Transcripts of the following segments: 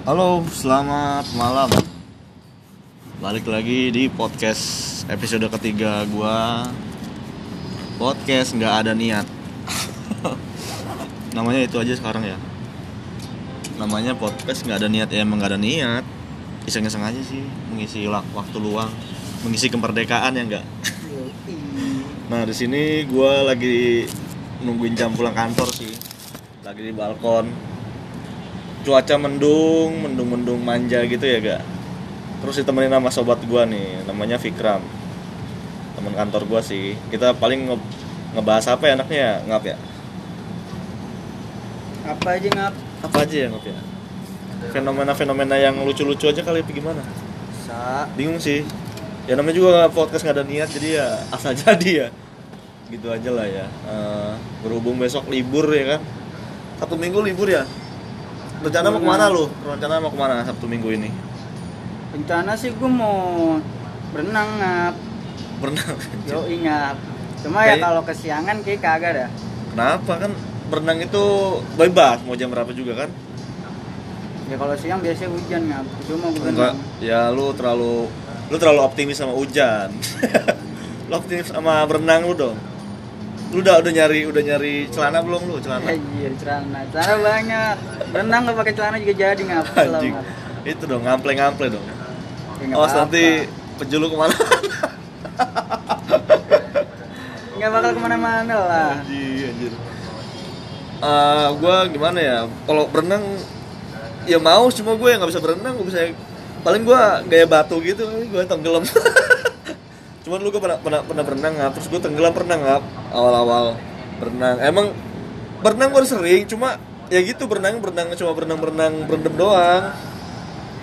Halo, selamat malam. Balik lagi di podcast episode ketiga gua. Podcast nggak ada niat. Namanya itu aja sekarang ya. Namanya podcast nggak ada niat ya emang nggak ada niat. Iseng-iseng aja sih mengisi waktu luang, mengisi kemerdekaan ya enggak. Nah di sini gua lagi nungguin jam pulang kantor sih. Lagi di balkon cuaca mendung, mendung-mendung manja gitu ya gak terus ditemenin sama sobat gua nih namanya Fikram teman kantor gua sih. Kita paling nge- ngebahas apa ya anaknya ya ngap ya? Apa aja ngap? Apa aja ya ngap ya? Fenomena-fenomena yang lucu-lucu aja kali apa gimana? Bisa. Bingung sih. Ya namanya juga podcast nggak ada niat jadi ya asal jadi ya gitu aja lah ya. Eh, berhubung besok libur ya kan? Satu minggu libur ya rencana mau ke mana lu? Rencana mau ke mana sabtu minggu ini? Rencana sih gue mau berenang ngap. Berenang? Yo ngap. Cuma ya Kayak- kalau kesiangan kayak kagak dah. Kenapa? Kan berenang itu bebas. Mau jam berapa juga kan? Ya kalau siang biasanya hujan ngap. Cuma gue enggak. Ya lu terlalu lu terlalu optimis sama hujan. Lu optimis sama berenang lu dong lu udah udah nyari udah nyari celana belum lu celana Anjir, celana celana banyak berenang gak pakai celana juga jadi ngap Selalu, Anjing. ngap. Itu dong, ngample-ngample dong. Ya, nggak Awas apa-apa. nanti penjulu ke mana? nggak bakal ke mana-mana lah anjir, anjir. Eh, gua gimana ya? Kalau berenang ya mau, cuma gue yang nggak bisa berenang, gue bisa paling gua gaya batu gitu, gue tenggelam. Cuman lu gue pernah, pernah, pernah berenang ngap, terus gue tenggelam pernah ngap. Awal-awal berenang. Emang berenang gue sering, cuma ya gitu berenang berenang cuma berenang berenang berendam doang.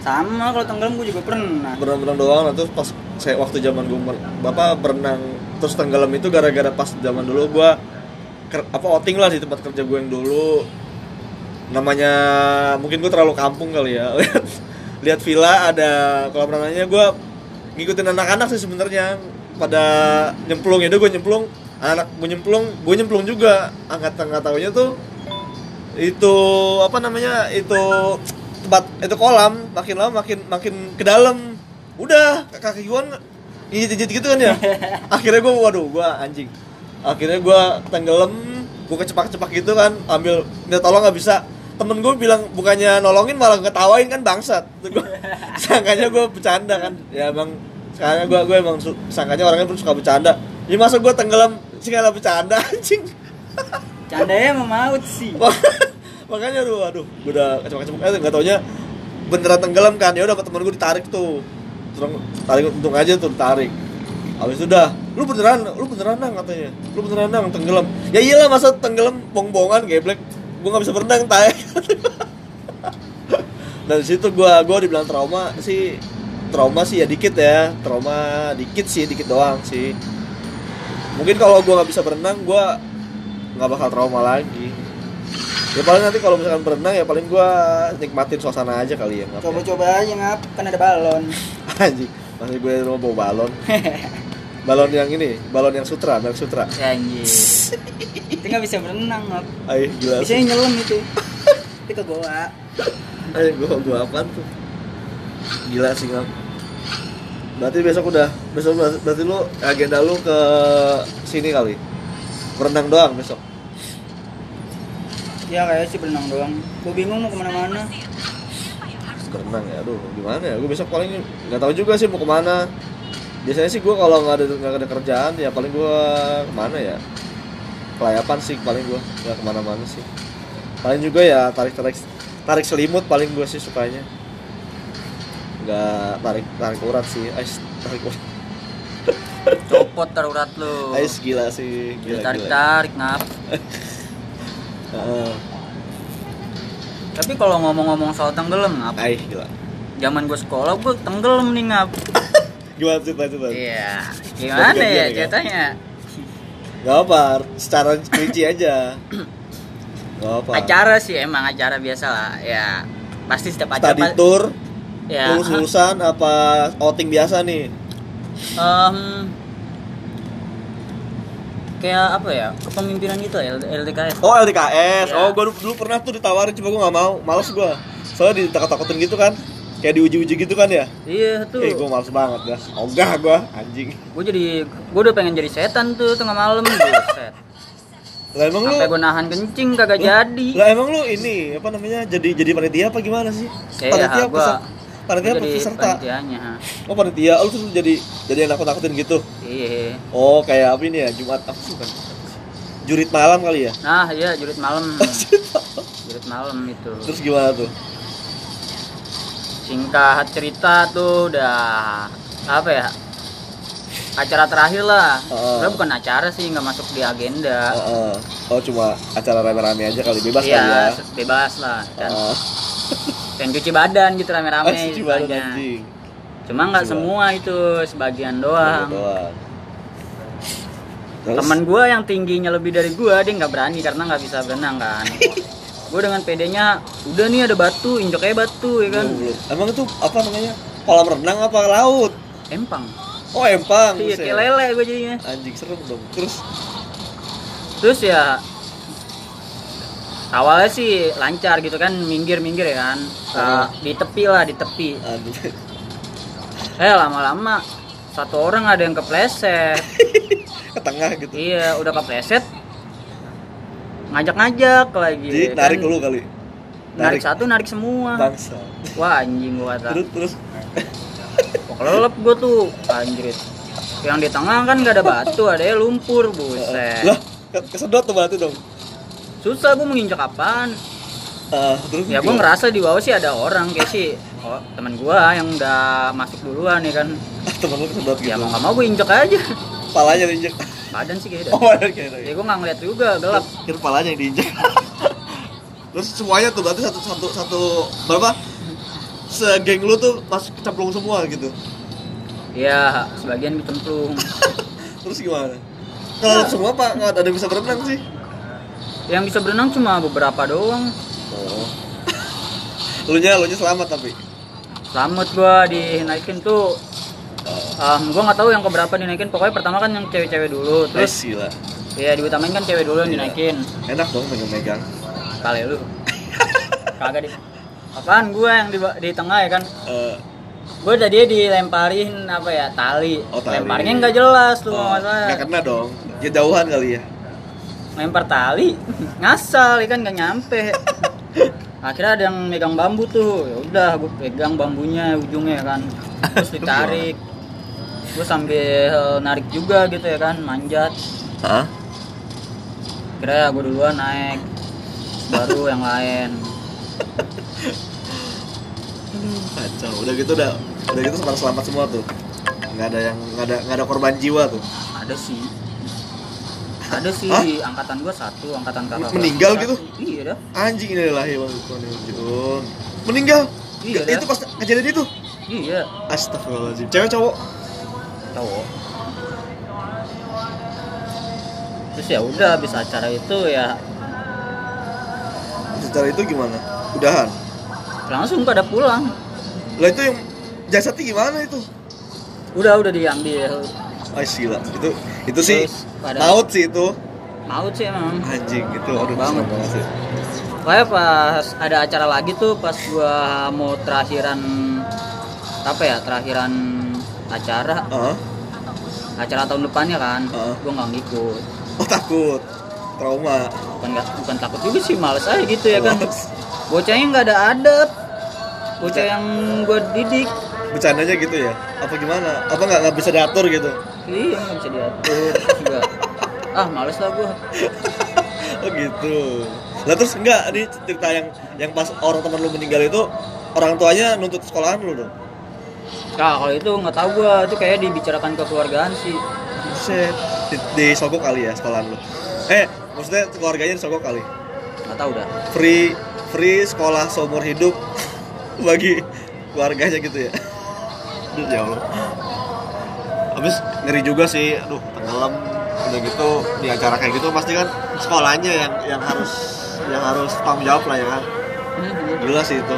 sama kalau tenggelam gue juga pernah. Berenang-berenang doang nah, terus pas saya waktu zaman gue bapak berenang terus tenggelam itu gara-gara pas zaman dulu gue ker- apa outing lah di tempat kerja gue yang dulu. Namanya mungkin gue terlalu kampung kali ya. Lihat lihat villa ada kolam renangnya gue ngikutin anak-anak sih sebenarnya pada nyemplung ya udah gue nyemplung anak gue nyemplung gue nyemplung juga. Angkat angkat tahunya tuh itu apa namanya itu tempat itu kolam makin lama makin makin ke dalam. Udah kaki gue ngijit gitu kan ya? Akhirnya gue waduh gue anjing. Akhirnya gue tenggelam gue kecepak-cepak gitu kan ambil minta tolong nggak bisa. Temen gue bilang bukannya nolongin malah ketawain kan bangsat. Gua- sangkanya gue bercanda kan. Ya emang sekarang gue gue emang su- sangkanya orangnya pun suka bercanda. Ya masa gue tenggelam sih nggak bercanda anjing. Candanya mau maut sih. Makanya aduh aduh gue udah kecepak-kecepak eh nggak taunya beneran tenggelam kan. Ya udah temen gue ditarik tuh. Terus tarik untung aja tuh ditarik. Habis itu udah, lu beneran, lu beneran nang katanya, lu beneran nang tenggelam. Ya iyalah masa tenggelam bong-bongan geblek, gue nggak bisa berenang tay. Dan situ gua gua dibilang trauma sih, trauma sih ya dikit ya, trauma dikit sih, dikit doang sih. Mungkin kalau gua nggak bisa berenang, gua nggak bakal trauma lagi. Ya paling nanti kalau misalkan berenang ya paling gua nikmatin suasana aja kali ya. Ya. coba-coba aja ngap kan ada balon Anjing, masih gue rumah bawa balon. balon yang ini, balon yang sutra, merek sutra. ya anjir itu nggak bisa berenang ngap Ayo gila. bisa nyelam itu itu ke Ayo gua gua apaan tuh? Gila sih ngap. Berarti besok udah, besok ber- berarti lu agenda lu ke sini kali. Berenang doang besok. ya kayak sih berenang doang gue bingung mau ke mana-mana Berenang ya, aduh gimana ya? Gue besok paling nggak tahu juga sih mau ke mana. Biasanya sih gue kalau nggak ada nggak ada kerjaan ya paling gue ke mana ya? Kelayapan sih paling gue nggak ke mana-mana sih. Paling juga ya tarik tarik tarik selimut paling gue sih sukanya. Nggak tarik tarik urat sih, Ais tarik urat. copot darurat lu Ais gila sih, gila tarik gila. tarik ngap Heeh. tapi kalau ngomong-ngomong soal tenggelam ngap Ais gila. zaman gue sekolah gue tenggelam nih ngap Gimana cerita cerita? iya gimana Gantian ya ya, ceritanya Gak apa, secara rinci aja. Gak apa. acara sih emang acara biasa lah ya pasti setiap acara Study tour, ya. Lulus lulusan apa outing biasa nih? em, kayak apa ya? Kepemimpinan gitu ya LDKS Oh LDKS. Ya. Oh gue dulu, dulu pernah tuh ditawarin coba gue nggak mau, males gue. soalnya ditakut-takutin gitu kan. Kayak diuji-uji gitu kan ya? Iya tuh. Eh gue males banget dah. Ogah gue anjing. Gue jadi gue udah pengen jadi setan tuh tengah malam buset. Lah emang lu sampai gue nahan kencing kagak jadi. lah emang lu ini apa namanya jadi jadi panitia apa gimana sih? Iya, panitia gua- peser- panitia apa peserta. panitianya oh panitia. Lu tuh jadi jadi yang nakut-nakutin gitu? Iya. Oh kayak apa ini ya? Jumat apa sih bukan? Jurit malam kali ya? Nah iya jurit malam. Jurit malam. Itu. Terus gimana tuh? Singkat cerita tuh udah apa ya? Acara terakhir lah. Heeh. Sebenarnya bukan acara sih nggak masuk di agenda. Heeh. oh cuma acara rame-rame aja kali bebas kali ya. iya bebas lah. Dan Heeh. dan cuci badan gitu rame-rame cuci badan, anjing. Cuma nggak semua itu sebagian doang. doang. Terus? teman gua yang tingginya lebih dari gua dia nggak berani karena nggak bisa berenang kan. Gua dengan pedenya udah nih ada batu injek aja batu ya kan. Emang itu apa namanya kolam renang apa laut? Empang. Oh empang iya kayak lele gua jadinya. Anjing serem dong. Terus? Terus ya awalnya sih lancar gitu kan minggir minggir ya kan. Uh, di tepi lah di tepi. Eh lama-lama satu orang ada yang kepleset. Ke tengah gitu. Iya udah kepleset. Ngajak-ngajak lagi jadi ya narik kan. dulu kali? Narik satu narik semua. Bangsa wah anjing gua kata. Terus terus. Kok kelelep gua tuh anjrit. Yang di tengah kan gak ada batu ada lumpur buset. Lah ke- kesedot tuh batu dong susah gua menginjak apaan Ah, terus ya gua ngerasa di bawah sih ada orang kayak sih oh, teman gua yang udah masuk duluan ya kan. Temen lu kesedot gitu. ya mau gak mau gua injek aja. Palanya diinjek. Badan sih kayaknya. Oh ada kira ya. Gua nggak ngeliat juga gelap. Kira palanya yang diinjek. Terus semuanya tuh berarti satu satu satu berapa? Segeng lu tuh masuk kecemplung semua gitu. Ya sebagian dicemplung terus gimana? Kalau semua pak nggak ada yang bisa berenang sih yang bisa berenang cuma beberapa doang. Oh. Lu nya lu nya selamat tapi. Selamat gua dinaikin tuh. Um, gua nggak tahu yang keberapa dinaikin. Pokoknya pertama kan yang cewek-cewek dulu terus gila. Ya diutamain kan cewek dulu yang Iya. dinaikin. Enak dong megang-megang. Kali lu. Kagak di apaan gua yang di, di tengah ya kan? Eh, gua tadi dilemparin apa ya tali, Oh, tali. lemparnya nggak jelas tuh oh, nggak kena dong. Ya jauhan kali ya lempar tali. Ngasal ya kan nggak nyampe. Akhirnya ada yang megang bambu tuh. Ya udah gue pegang bambunya ujungnya ya kan. Terus ditarik. Gue sambil narik juga gitu ya kan manjat. Hah? kira gue duluan naik. Baru yang lain. Kacau. Udah gitu udah udah gitu selamat selamat semua tuh. Nggak ada yang nggak ada nggak ada korban jiwa tuh. Ada sih ada sih Hah? angkatan gua satu angkatan kakak Meninggal satu. gitu? iya dah. Anjing ini lah ya meninggal? Iya, itu dah. pas kejadian itu? Iya. Astagfirullahaladzim. Cewek cowok? Cowok. Terus ya udah habis acara itu ya. Secara itu gimana? Udahan? Langsung pada pulang. Lah itu yang jasadnya gimana itu? Udah udah diambil. Ah gila. Itu itu sih Terus pada- maut sih itu. Maut sih emang. Anjing itu aduh Banget. sih. Pokoknya pas ada acara lagi tuh pas gua mau terakhiran apa ya terakhiran acara. Heeh. acara tahun depannya kan Heeh. gua nggak ngikut. Oh takut? Trauma. Bukan nggak bukan takut juga sih males aja gitu ya kan. Bocahnya nggak ada adab bocah yang gua didik. Bercandanya gitu ya? Apa gimana? Apa nggak nggak bisa diatur gitu? Iya nggak bisa diatur juga ah males lah gua. Oh gitu. Lah terus enggak ini cerita yang yang pas orang teman lu meninggal itu orang tuanya nuntut sekolahan lu dong? Nah kalau itu nggak tahu gua. Itu kayak dibicarakan kekeluargaan sih. Buset. di, di Sogok kali ya sekolahan lu? Eh maksudnya keluarganya di Sogok kali? Nggak tahu dah. Free free sekolah seumur hidup bagi keluarganya gitu ya? Aduh, ya Allah. Habis ngeri juga sih. Aduh tenggelam udah gitu di acara kayak gitu pasti kan sekolahnya yang yang harus yang harus tanggung jawab lah ya. Kan gila sih itu.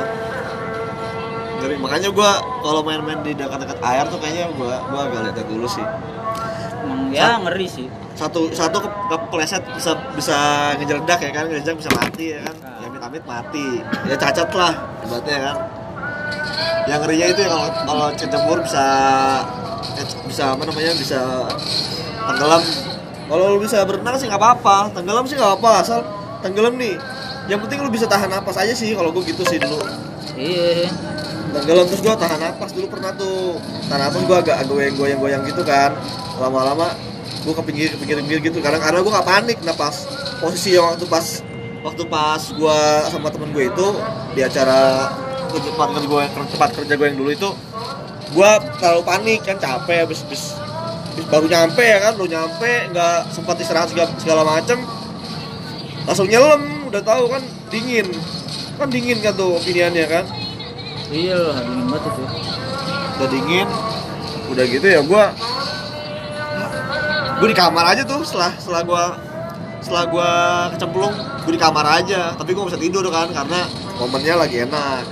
Ngeri. Makanya gua kalau main-main di dekat-dekat air tuh kayaknya gua gua agak lihat dulu sih. Emang ya ngeri sih. satu satu ke, kepleset bisa bisa ngejeledak ya kan ngejeledak bisa mati ya kan. Ya amit amit mati. Ya cacat lah ibaratnya kan. Yang ngerinya itu ya kalau kalau kecebur bisa eh, bisa apa namanya bisa tenggelam kalau lu bisa berenang sih nggak apa-apa. Tenggelam sih nggak apa asal tenggelam nih. Yang penting lu bisa tahan napas aja sih kalau gue gitu sih dulu. Iya. Tenggelam terus gue tahan napas dulu pernah tuh. Tahan napas gue agak goyang goyang goyang gitu kan. Lama-lama gue ke pinggir ke pinggir pinggir gitu. Karena karena gue gak panik napas. Posisi yang waktu pas waktu pas gue sama temen gue itu di acara tempat kerja gue tempat kerja gue yang dulu itu gue terlalu panik kan capek habis habis baru nyampe ya kan baru nyampe nggak sempat istirahat segala, segala macem. Langsung nyelam udah tahu kan dingin. Kan dingin kan tuh opiniannya kan? Iya lah dingin banget itu udah dingin udah gitu ya gue gue di kamar aja tuh setelah setelah gue setelah gue kecemplung gue di kamar aja. Tapi gue bisa tidur kan karena momennya lagi enak.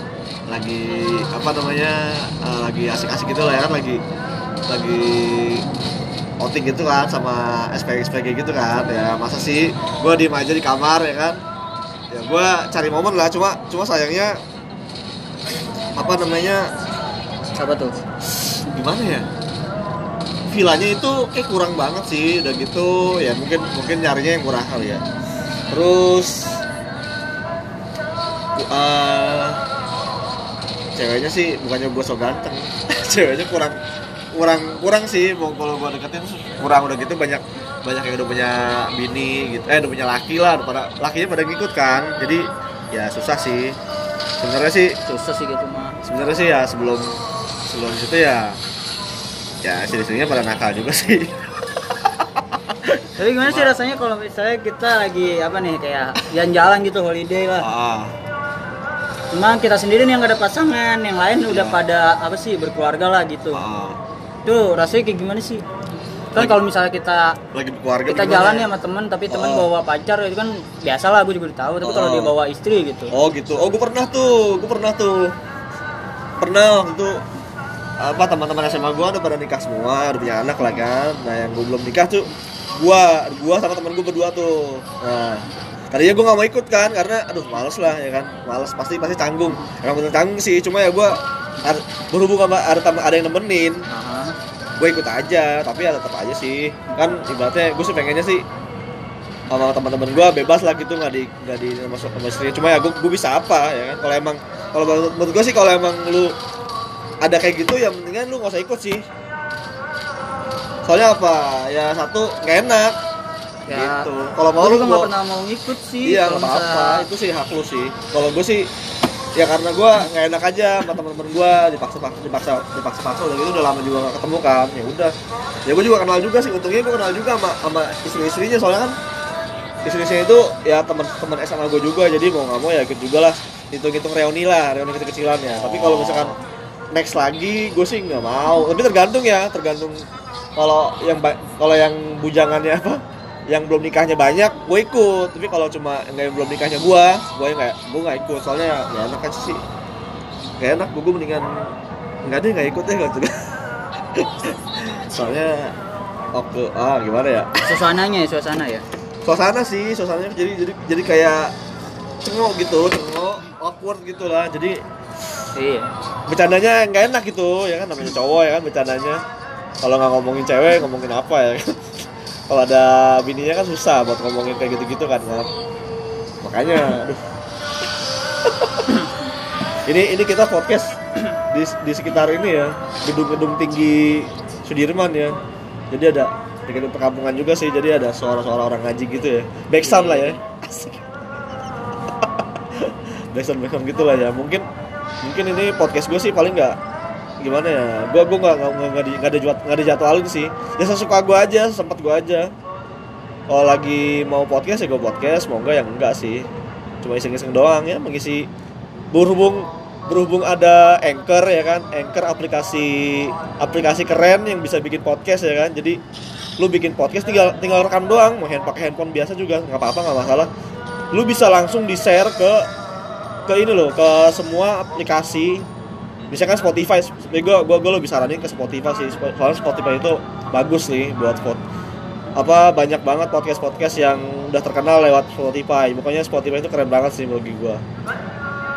Lagi apa namanya eh, lagi asik-asik gitu lah ya kan lagi lagi outing gitu kan sama SPG SPG gitu kan. Ya masa sih gue diem aja di kamar ya kan? Ya gue cari momen lah cuma cuma sayangnya apa namanya siapa tuh? Gimana ya? Villanya itu kayak kurang banget sih udah gitu. Ya mungkin mungkin nyarinya yang murah kali ya. Terus uh, ceweknya sih bukannya gue so ganteng ceweknya kurang kurang kurang sih mau kalau gue deketin kurang. Udah gitu banyak banyak yang udah punya bini gitu. Eh udah punya laki lah udah pada lakinya pada ngikut kan. Jadi ya susah sih. Sebenarnya sih susah sih gitu mah sebenarnya sih ya sebelum sebelum itu ya ya istri-istrinya pada nakal juga sih. Tapi gimana sih rasanya kalau misalnya kita lagi apa nih kayak jalan-jalan gitu holiday lah. Ah. Cuma kita sendiri nih yang gak ada pasangan yang lain udah Iya. pada apa sih berkeluarga lah gitu. Ah. Tuh rasanya kayak gimana sih? Kan kalau misalnya kita lagi keluarga kita jalan ya? ya sama temen tapi temen Oh. bawa pacar itu kan biasa lah gue juga udah tahu tapi kalau Oh. dia bawa istri gitu. Oh gitu. Oh gue pernah tuh gue pernah tuh. Pernah waktu itu apa teman-teman SMA gue udah pada nikah semua udah punya anak lah kan. Nah yang gue belum nikah tuh gue gue sama teman gue berdua tuh. Nah tadinya gue gak mau ikut kan karena aduh males lah ya kan. Males pasti pasti tanggung emang bener tanggung sih cuma ya gue berhubung sama ada ada yang nemenin. Aha. Gue ikut aja tapi ya tetap aja sih. Kan ibaratnya gue sih pengennya sih sama teman-teman gue bebas lah gitu nggak di nggak di masuk sama istrinya cuma ya gue gue bisa apa ya kan? Kalau emang kalau menurut gue sih kalau emang lu ada kayak gitu ya mendingan lu nggak usah ikut sih. Soalnya apa? Ya satu nggak enak. Ya, gitu. Kalau mau lu juga gua- gak pernah mau ngikut sih iya nggak apa-apa. itu sih hak lu sih. Kalau gue sih ya karena gue nggak enak aja sama teman-teman gue dipaksa paksa dipaksa dipaksa paksa. Udah gitu udah lama juga gak ketemu kan. Ya udah. Ya gue juga kenal juga sih untungnya gue kenal juga sama sama istri-istrinya. Soalnya kan istri-istrinya itu ya teman-teman SMA gue juga. Jadi mau nggak mau ya ikut juga lah. Hitung-hitung reuni lah reuni kecil-kecilan ya. Tapi kalau misalkan next lagi gue sih nggak mau. Tapi tergantung ya tergantung kalau yang kalau yang bujangannya apa yang belum nikahnya banyak gue ikut. Tapi kalau cuma yang belum nikahnya gue gue nggak gue nggak ikut. Soalnya ya enak aja sih. Gak enak gue mendingan nggak deh nggak ikut deh gitu. Soalnya oke ah gimana ya? Suasananya ya suasana ya? Suasana sih suasananya jadi jadi jadi kayak cengok gitu cengok awkward gitu lah. Jadi iya. bercandanya nggak enak gitu ya kan? Namanya cowok ya kan? Bercandanya. Kalau nggak ngomongin cewek ngomongin apa ya kan kalau ada bininya kan susah buat ngomongin kayak gitu-gitu kan kan makanya. Aduh. ini ini kita podcast di, di sekitar ini ya gedung-gedung tinggi Sudirman ya. Jadi ada di gedung perkampungan juga sih jadi ada suara-suara orang ngaji gitu ya. Back sound lah ya. Asik. Back sound back sound gitu lah ya. Mungkin mungkin ini podcast gue sih paling nggak gimana ya? Gue gue nggak nggak nggak ada nggak ada jadwalin sih. Ya sesuka gue aja sempat gue aja. Kalau lagi mau podcast ya gue podcast. Mau enggak yang enggak sih. Cuma iseng-iseng doang ya mengisi berhubung berhubung ada anchor ya kan? Anchor aplikasi aplikasi keren yang bisa bikin podcast ya kan? Jadi lu bikin podcast tinggal tinggal rekam doang. Mau hand pakai handphone biasa juga nggak apa-apa nggak masalah. Lu bisa langsung di share ke ke ini loh ke semua aplikasi misalkan Spotify gue gue gue lebih saranin ke Spotify sih. Soalnya Spotify itu bagus nih buat spot apa banyak banget podcast podcast yang udah terkenal lewat Spotify. Pokoknya Spotify itu keren banget sih bagi gue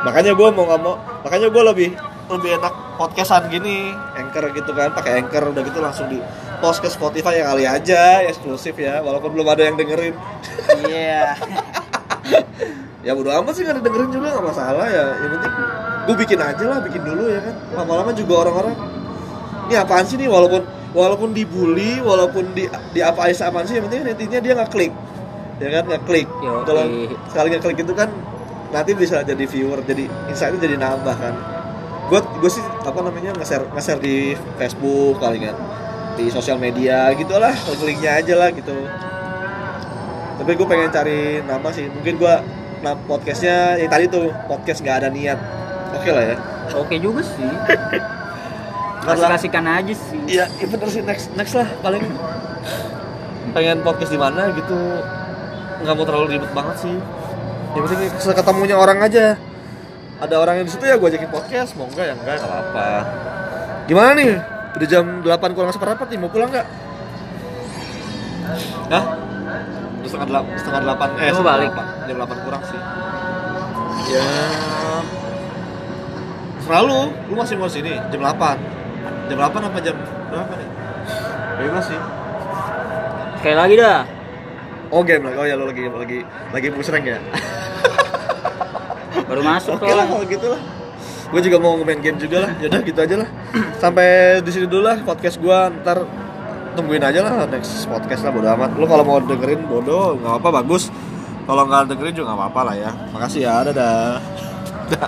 makanya gue mau nggak mau makanya gue lebih lebih enak podcastan gini. Anchor gitu kan pakai anchor udah gitu langsung di post ke Spotify yang kali aja eksklusif ya walaupun belum ada yang dengerin. Iya. ya bodo amat sih nggak dengerin juga nggak masalah ya. Yang penting gue bikin aja lah bikin dulu ya kan. Lama-lama juga orang-orang ini apaan sih nih? Walaupun walaupun dibully walaupun di di apa aja apaan sih yang penting intinya dia nggak klik ya kan nggak klik kalau sekali nggak klik itu kan nanti bisa jadi viewer jadi insightnya jadi nambah kan. Gue gue sih apa namanya nge-share nge-share di Facebook palingan di sosial media gitulah linknya aja lah gitu. Tapi gue pengen cari nama sih. Mungkin gue nah podcastnya yang tadi tuh podcast nggak ada niat oke lah ya. Oke juga sih. Kasih-kasihkan aja sih. iya iya bener sih. Next next lah paling. Pengen podcast di mana gitu. Nggak mau terlalu ribet banget sih. Yang penting ketemunya orang aja. Ada orang yang di situ ya gue ajakin podcast. Mau enggak ya enggak nggak apa gimana nih? Udah jam 8 kurang seperempat nih mau pulang nggak? Hah? Udah setengah delapan, setengah delapan, eh setengah balik? delapan. jam delapan kurang sih. Ya selalu. Lu masih mau sini? Jam 8 jam 8 apa jam berapa nih? Bebas sih. Sekali lagi dah. oh game lagi. Oh ya lu lagi lagi lagi musreng ya? Baru masuk oke lah kok. kalau gitu lah. Gue juga mau main game juga lah. Yaudah gitu aja lah. Sampai di sini dulu lah podcast gue ntar tungguin aja lah next podcast lah bodo amat. Lu kalau mau dengerin bodoh. Nggak apa bagus. Kalau nggak dengerin juga nggak apa-apa lah ya. Makasih ya dadah